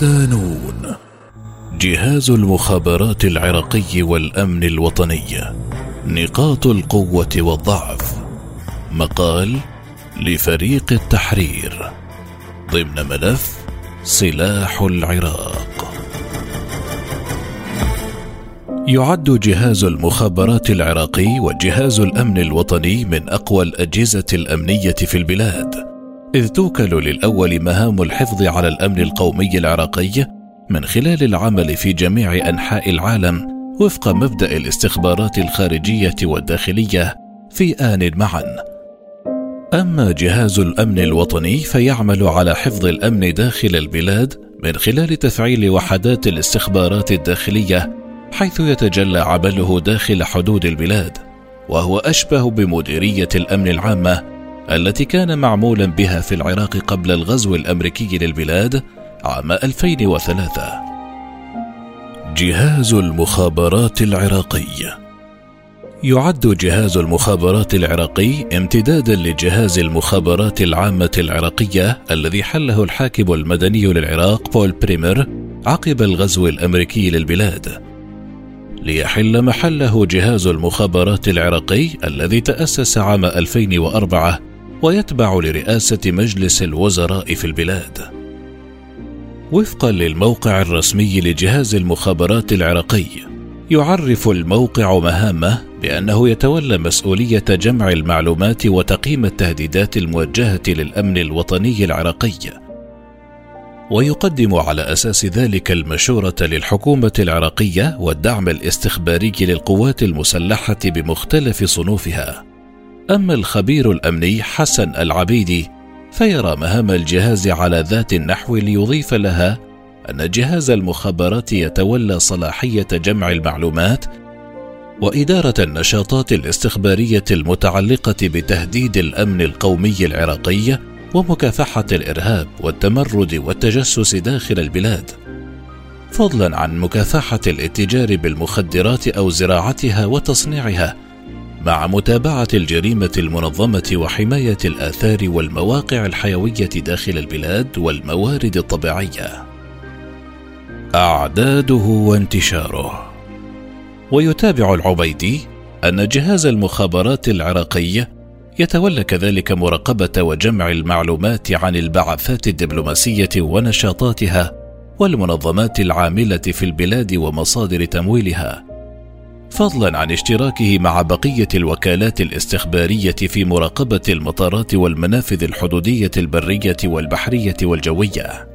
صدانون جهاز المخابرات العراقي والأمن الوطني. نقاط القوة والضعف. مقال لفريق التحرير. ضمن ملف سلاح العراق. يعد جهاز المخابرات العراقي وجهاز الأمن الوطني من أقوى الأجهزة الأمنية في البلاد. إذ توكل للأول مهام الحفظ على الأمن القومي العراقي من خلال العمل في جميع أنحاء العالم وفق مبدأ الاستخبارات الخارجية والداخلية في آن معا. أما جهاز الأمن الوطني فيعمل على حفظ الأمن داخل البلاد من خلال تفعيل وحدات الاستخبارات الداخلية حيث يتجلى عمله داخل حدود البلاد وهو أشبه بمديرية الأمن العامة التي كان معمولا بها في العراق قبل الغزو الأمريكي للبلاد عام 2003 جهاز المخابرات العراقي. يعد جهاز المخابرات العراقي امتدادا لجهاز المخابرات العامة العراقية الذي حله الحاكم المدني للعراق بول بريمر عقب الغزو الأمريكي للبلاد. ليحل محله جهاز المخابرات العراقي الذي تأسس عام 2004 ويتبع لرئاسة مجلس الوزراء في البلاد. وفقا للموقع الرسمي لجهاز المخابرات العراقي يعرف الموقع مهامه بأنه يتولى مسؤولية جمع المعلومات وتقييم التهديدات الموجهة للأمن الوطني العراقي. ويقدم على أساس ذلك المشورة للحكومة العراقية والدعم الاستخباري للقوات المسلحة بمختلف صنوفها. أما الخبير الأمني حسن العبيدي فيرى مهام الجهاز على ذات النحو ليضيف لها أن جهاز المخابرات يتولى صلاحية جمع المعلومات وإدارة النشاطات الاستخبارية المتعلقة بتهديد الأمن القومي العراقي ومكافحة الإرهاب والتمرد والتجسس داخل البلاد. فضلا عن مكافحة الاتجار بالمخدرات أو زراعتها وتصنيعها مع متابعة الجريمة المنظمة وحماية الآثار والمواقع الحيوية داخل البلاد والموارد الطبيعية. أعداده وانتشاره. ويتابع العبيدي أن جهاز المخابرات العراقي يتولى كذلك مراقبة وجمع المعلومات عن البعثات الدبلوماسية ونشاطاتها والمنظمات العاملة في البلاد ومصادر تمويلها. فضلا عن اشتراكه مع بقية الوكالات الاستخبارية في مراقبة المطارات والمنافذ الحدودية البرية والبحرية والجوية.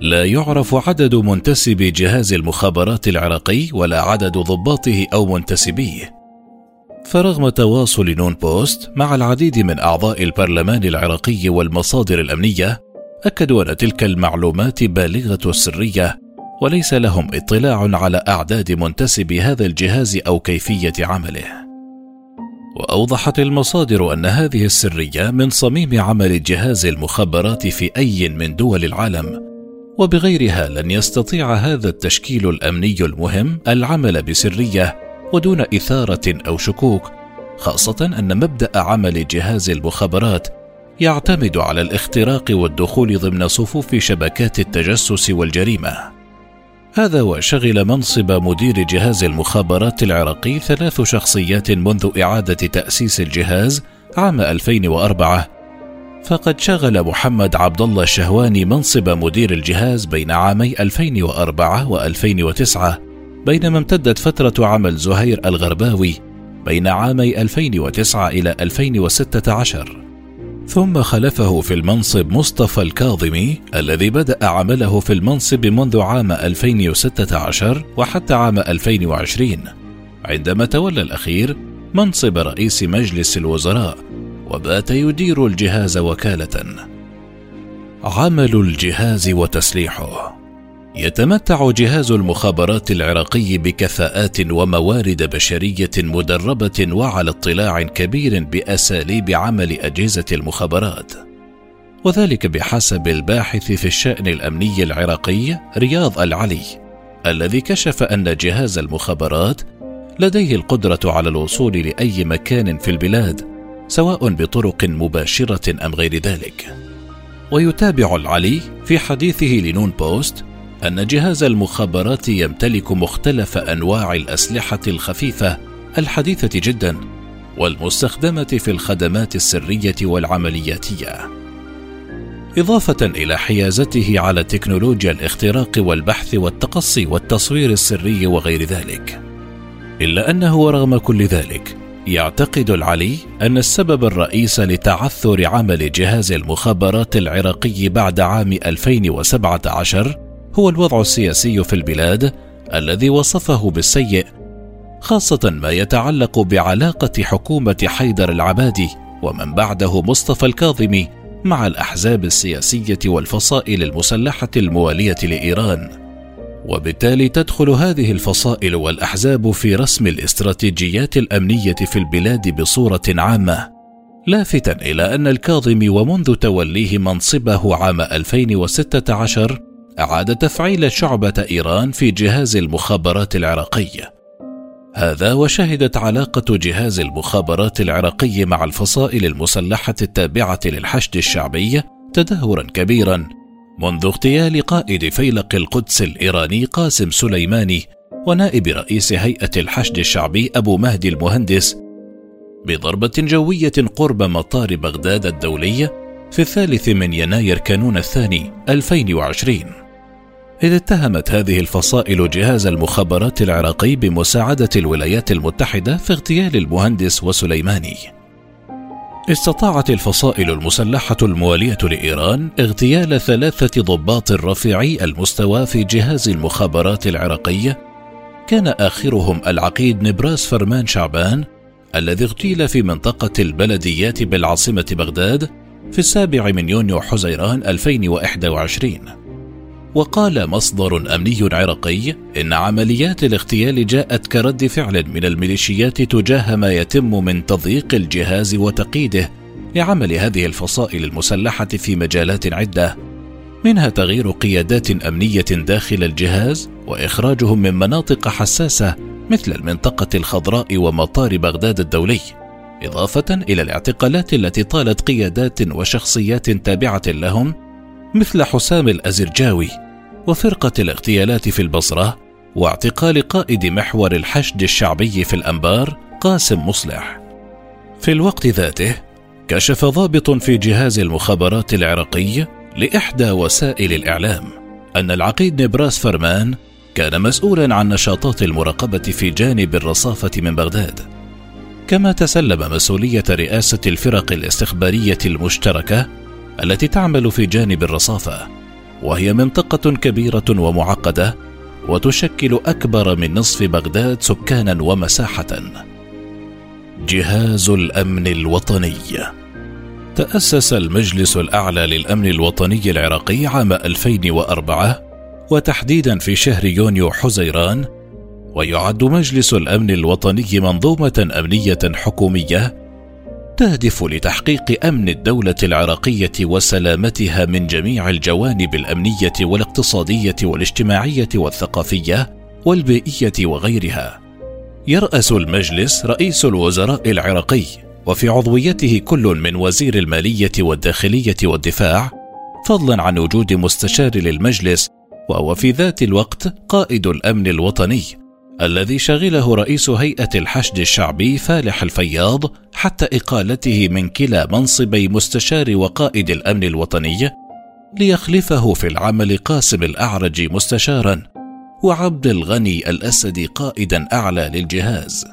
لا يعرف عدد منتسبي جهاز المخابرات العراقي ولا عدد ضباطه أو منتسبيه. فرغم تواصل نون بوست مع العديد من أعضاء البرلمان العراقي والمصادر الأمنية أكدوا أن تلك المعلومات بالغة السرية وليس لهم اطلاع على أعداد منتسبي هذا الجهاز أو كيفية عمله. وأوضحت المصادر أن هذه السرية من صميم عمل جهاز المخابرات في أي من دول العالم وبغيرها لن يستطيع هذا التشكيل الأمني المهم العمل بسرية ودون إثارة أو شكوك خاصة أن مبدأ عمل جهاز المخابرات يعتمد على الاختراق والدخول ضمن صفوف شبكات التجسس والجريمة. هذا وشغل منصب مدير جهاز المخابرات العراقي ثلاث شخصيات منذ إعادة تأسيس الجهاز عام 2004 فقد شغل محمد عبد الله الشهواني منصب مدير الجهاز بين عامي 2004 و2009 بينما امتدت فترة عمل زهير الغرباوي بين عامي 2009 إلى 2016 ثم خلفه في المنصب مصطفى الكاظمي الذي بدأ عمله في المنصب منذ عام 2016 وحتى عام 2020 عندما تولى الأخير منصب رئيس مجلس الوزراء وبات يدير الجهاز وكالة. عمل الجهاز وتسليحه. يتمتع جهاز المخابرات العراقي بكفاءات وموارد بشرية مدربة وعلى اطلاع كبير بأساليب عمل أجهزة المخابرات. وذلك بحسب الباحث في الشأن الأمني العراقي رياض العلي الذي كشف أن جهاز المخابرات لديه القدرة على الوصول لأي مكان في البلاد سواء بطرق مباشرة أم غير ذلك. ويتابع العلي في حديثه لنون بوست أن جهاز المخابرات يمتلك مختلف أنواع الأسلحة الخفيفة الحديثة جدا والمستخدمة في الخدمات السرية والعملياتية. إضافة إلى حيازته على تكنولوجيا الاختراق والبحث والتقصي والتصوير السري وغير ذلك. إلا أنه رغم كل ذلك يعتقد العلي أن السبب الرئيس لتعثر عمل جهاز المخابرات العراقي بعد عام 2017 هو الوضع السياسي في البلاد الذي وصفه بالسيء خاصة ما يتعلق بعلاقة حكومة حيدر العبادي ومن بعده مصطفى الكاظمي مع الأحزاب السياسية والفصائل المسلحة الموالية لإيران. وبالتالي تدخل هذه الفصائل والأحزاب في رسم الاستراتيجيات الأمنية في البلاد بصورة عامة. لافتا إلى أن الكاظمي ومنذ توليه منصبه عام 2016 أعاد تفعيل شعبة إيران في جهاز المخابرات العراقي. هذا وشهدت علاقة جهاز المخابرات العراقي مع الفصائل المسلحة التابعة للحشد الشعبي تدهورا كبيرا منذ اغتيال قائد فيلق القدس الإيراني قاسم سليماني ونائب رئيس هيئة الحشد الشعبي أبو مهدي المهندس بضربة جوية قرب مطار بغداد الدولي في الثالث من يناير كانون الثاني 2020 إذ اتهمت هذه الفصائل جهاز المخابرات العراقي بمساعدة الولايات المتحدة في اغتيال المهندس وسليماني. استطاعت الفصائل المسلحة الموالية لإيران اغتيال ثلاثة ضباط رفيعي المستوى في جهاز المخابرات العراقي، كان آخرهم العقيد نبراس فرمان شعبان الذي اغتيل في منطقة البلديات بالعاصمة بغداد في السابع من يونيو حزيران 2021 وقال مصدر أمني عراقي إن عمليات الاغتيال جاءت كرد فعل من الميليشيات تجاه ما يتم من تضييق الجهاز وتقييده لعمل هذه الفصائل المسلحة في مجالات عدة منها تغيير قيادات أمنية داخل الجهاز وإخراجهم من مناطق حساسة مثل المنطقة الخضراء ومطار بغداد الدولي إضافة إلى الاعتقالات التي طالت قيادات وشخصيات تابعة لهم مثل حسام الأزرجاوي وفرقة الاغتيالات في البصرة واعتقال قائد محور الحشد الشعبي في الأنبار قاسم مصلح. في الوقت ذاته كشف ضابط في جهاز المخابرات العراقي لإحدى وسائل الإعلام أن العقيد نبراس فرمان كان مسؤولا عن نشاطات المراقبة في جانب الرصافة من بغداد. كما تسلم مسؤولية رئاسة الفرق الاستخبارية المشتركة التي تعمل في جانب الرصافة وهي منطقة كبيرة ومعقدة وتشكل أكبر من نصف بغداد سكانا ومساحة. جهاز الأمن الوطني تأسس المجلس الأعلى للأمن الوطني العراقي عام 2004 وتحديدا في شهر يونيو حزيران ويعد مجلس الأمن الوطني منظومة أمنية حكومية تهدف لتحقيق أمن الدولة العراقية وسلامتها من جميع الجوانب الأمنية والاقتصادية والاجتماعية والثقافية والبيئية وغيرها. يرأس المجلس رئيس الوزراء العراقي وفي عضويته كل من وزير المالية والداخلية والدفاع فضلا عن وجود مستشار للمجلس وهو في ذات الوقت قائد الأمن الوطني. الذي شغله رئيس هيئة الحشد الشعبي فالح الفياض حتى إقالته من كلا منصبي مستشار وقائد الأمن الوطني ليخلفه في العمل قاسم الأعرج مستشارا وعبد الغني الأسدي قائدا أعلى للجهاز.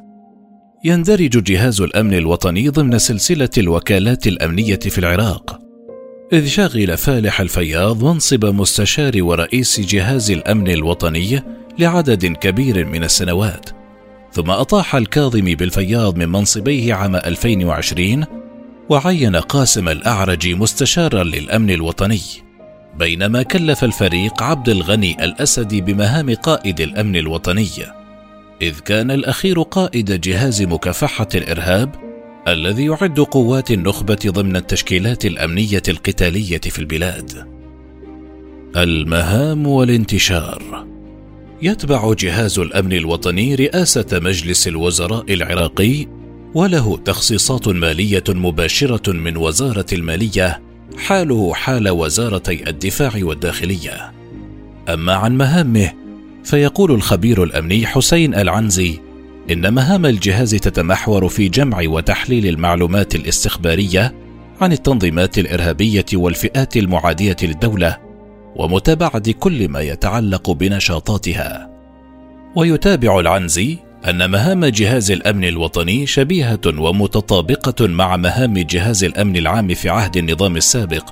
يندرج جهاز الأمن الوطني ضمن سلسلة الوكالات الأمنية في العراق. إذ شغل فالح الفياض منصب مستشار ورئيس جهاز الأمن الوطني لعدد كبير من السنوات. ثم أطاح الكاظمي بالفياض من منصبيه عام 2020 وعين قاسم الأعرج مستشارا للأمن الوطني. بينما كلف الفريق عبد الغني الأسدي بمهام قائد الأمن الوطني. إذ كان الأخير قائد جهاز مكافحة الإرهاب الذي يعد قوات النخبة ضمن التشكيلات الأمنية القتالية في البلاد. المهام والانتشار. يتبع جهاز الأمن الوطني رئاسة مجلس الوزراء العراقي وله تخصيصات مالية مباشرة من وزارة المالية حاله حال وزارتي الدفاع والداخلية. أما عن مهامه فيقول الخبير الأمني حسين العنزي إن مهام الجهاز تتمحور في جمع وتحليل المعلومات الاستخبارية عن التنظيمات الإرهابية والفئات المعادية للدولة ومتابعة كل ما يتعلق بنشاطاتها. ويتابع العنزي أن مهام جهاز الأمن الوطني شبيهة ومتطابقة مع مهام جهاز الأمن العام في عهد النظام السابق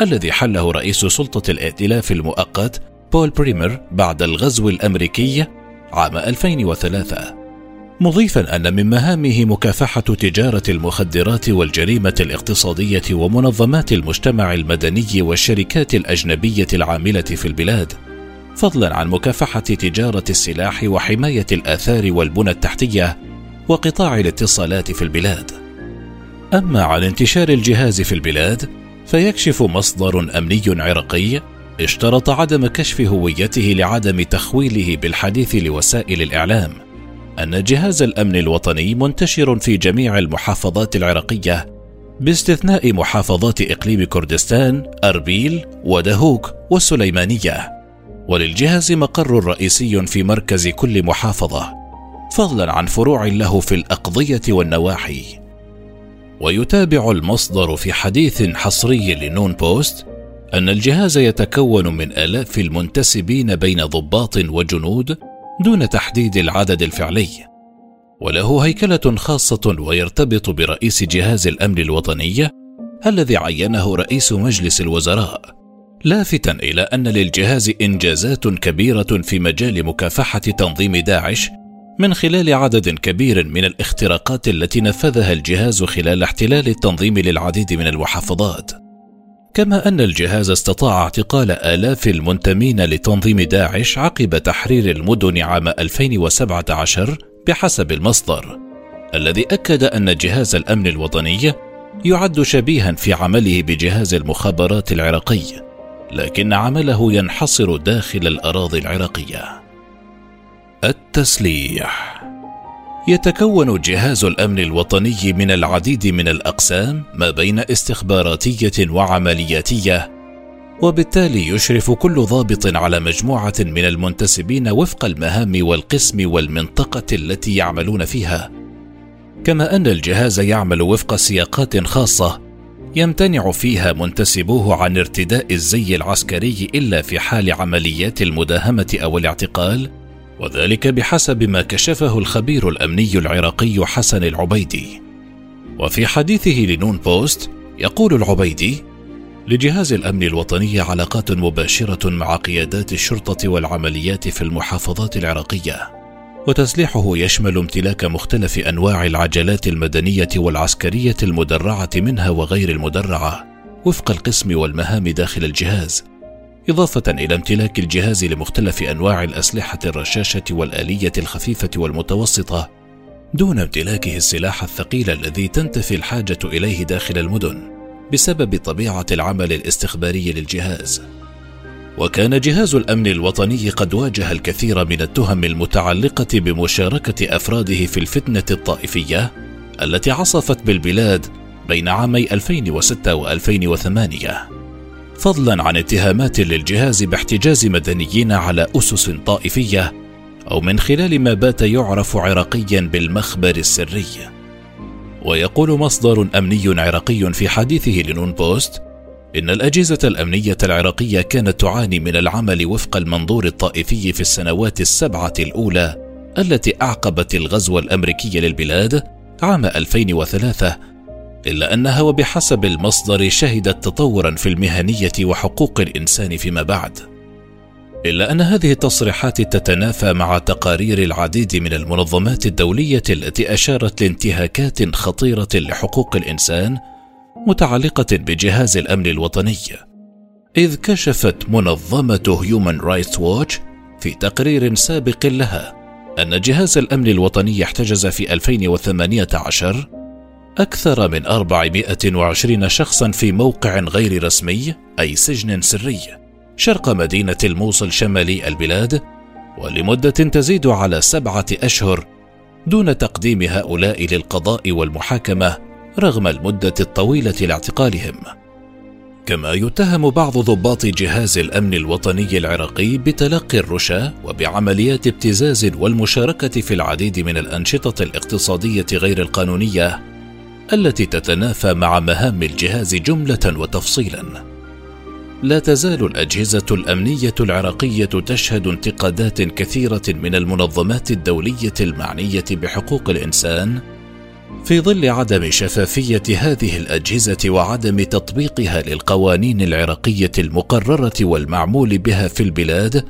الذي حله رئيس سلطة الائتلاف المؤقت بول بريمر بعد الغزو الأمريكي عام 2003 مضيفا أن من مهامه مكافحة تجارة المخدرات والجريمة الاقتصادية ومنظمات المجتمع المدني والشركات الأجنبية العاملة في البلاد فضلا عن مكافحة تجارة السلاح وحماية الآثار والبنى التحتية وقطاع الاتصالات في البلاد. أما عن انتشار الجهاز في البلاد فيكشف مصدر أمني عراقي اشترط عدم كشف هويته لعدم تخويله بالحديث لوسائل الإعلام. أن جهاز الأمن الوطني منتشر في جميع المحافظات العراقية باستثناء محافظات إقليم كردستان أربيل ودهوك والسليمانية. وللجهاز مقر رئيسي في مركز كل محافظة فضلا عن فروع له في الأقضية والنواحي. ويتابع المصدر في حديث حصري لنون بوست أن الجهاز يتكون من آلاف المنتسبين بين ضباط وجنود دون تحديد العدد الفعلي. وله هيكلة خاصة ويرتبط برئيس جهاز الأمن الوطني الذي عينه رئيس مجلس الوزراء لافتا إلى أن للجهاز إنجازات كبيرة في مجال مكافحة تنظيم داعش من خلال عدد كبير من الاختراقات التي نفذها الجهاز خلال احتلال التنظيم للعديد من المحافظات كما أن الجهاز استطاع اعتقال آلاف المنتمين لتنظيم داعش عقب تحرير المدن عام 2017 بحسب المصدر الذي أكد أن جهاز الأمن الوطني يعد شبيها في عمله بجهاز المخابرات العراقي لكن عمله ينحصر داخل الأراضي العراقية. التسليح يتكون جهاز الأمن الوطني من العديد من الأقسام ما بين استخباراتية وعملياتية وبالتالي يشرف كل ضابط على مجموعة من المنتسبين وفق المهام والقسم والمنطقة التي يعملون فيها. كما أن الجهاز يعمل وفق سياقات خاصة يمتنع فيها منتسبوه عن ارتداء الزي العسكري إلا في حال عمليات المداهمة أو الاعتقال وذلك بحسب ما كشفه الخبير الأمني العراقي حسن العبيدي. وفي حديثه لنون بوست يقول العبيدي لجهاز الأمن الوطني علاقات مباشرة مع قيادات الشرطة والعمليات في المحافظات العراقية وتسليحه يشمل امتلاك مختلف أنواع العجلات المدنية والعسكرية المدرعة منها وغير المدرعة وفق القسم والمهام داخل الجهاز. إضافة إلى امتلاك الجهاز لمختلف أنواع الأسلحة الرشاشة والآلية الخفيفة والمتوسطة دون امتلاكه السلاح الثقيل الذي تنتفي الحاجة إليه داخل المدن بسبب طبيعة العمل الاستخباري للجهاز. وكان جهاز الأمن الوطني قد واجه الكثير من التهم المتعلقة بمشاركة أفراده في الفتنة الطائفية التي عصفت بالبلاد بين عامي 2006 و2008 فضلا عن اتهامات للجهاز باحتجاز مدنيين على أسس طائفية أو من خلال ما بات يعرف عراقيا بالمخبر السري. ويقول مصدر أمني عراقي في حديثه لنون بوست إن الأجهزة الأمنية العراقية كانت تعاني من العمل وفق المنظور الطائفي في السنوات السبعة الأولى التي أعقبت الغزو الأمريكي للبلاد عام 2003 إلا أنها وبحسب المصدر شهدت تطورا في المهنية وحقوق الإنسان فيما بعد. إلا أن هذه التصريحات تتنافى مع تقارير العديد من المنظمات الدولية التي أشارت لانتهاكات خطيرة لحقوق الإنسان متعلقة بجهاز الأمن الوطني. إذ كشفت منظمة هيومن رايتس ووتش في تقرير سابق لها أن جهاز الأمن الوطني احتجز في 2018 أكثر من 420 شخصا في موقع غير رسمي أي سجن سري شرق مدينة الموصل شمالي البلاد ولمدة تزيد على سبعة أشهر دون تقديم هؤلاء للقضاء والمحاكمة رغم المدة الطويلة لاعتقالهم. كما يتهم بعض ضباط جهاز الأمن الوطني العراقي بتلقي الرشا وبعمليات ابتزاز والمشاركة في العديد من الأنشطة الاقتصادية غير القانونية التي تتنافى مع مهام الجهاز جملة وتفصيلا. لا تزال الأجهزة الأمنية العراقية تشهد انتقادات كثيرة من المنظمات الدولية المعنية بحقوق الإنسان في ظل عدم شفافية هذه الأجهزة وعدم تطبيقها للقوانين العراقية المقررة والمعمول بها في البلاد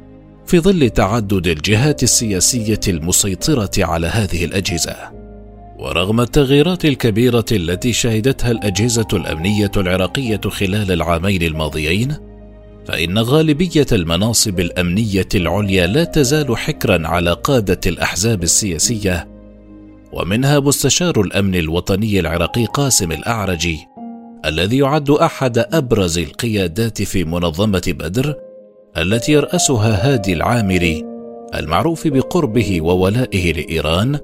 في ظل تعدد الجهات السياسية المسيطرة على هذه الأجهزة. ورغم التغييرات الكبيرة التي شهدتها الأجهزة الأمنية العراقية خلال العامين الماضيين فإن غالبية المناصب الأمنية العليا لا تزال حكرا على قادة الأحزاب السياسية ومنها مستشار الأمن الوطني العراقي قاسم الاعرجي الذي يعد أحد أبرز القيادات في منظمة بدر التي يرأسها هادي العامري المعروف بقربه وولائه لإيران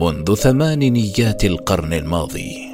منذ ثمانينيات القرن الماضي.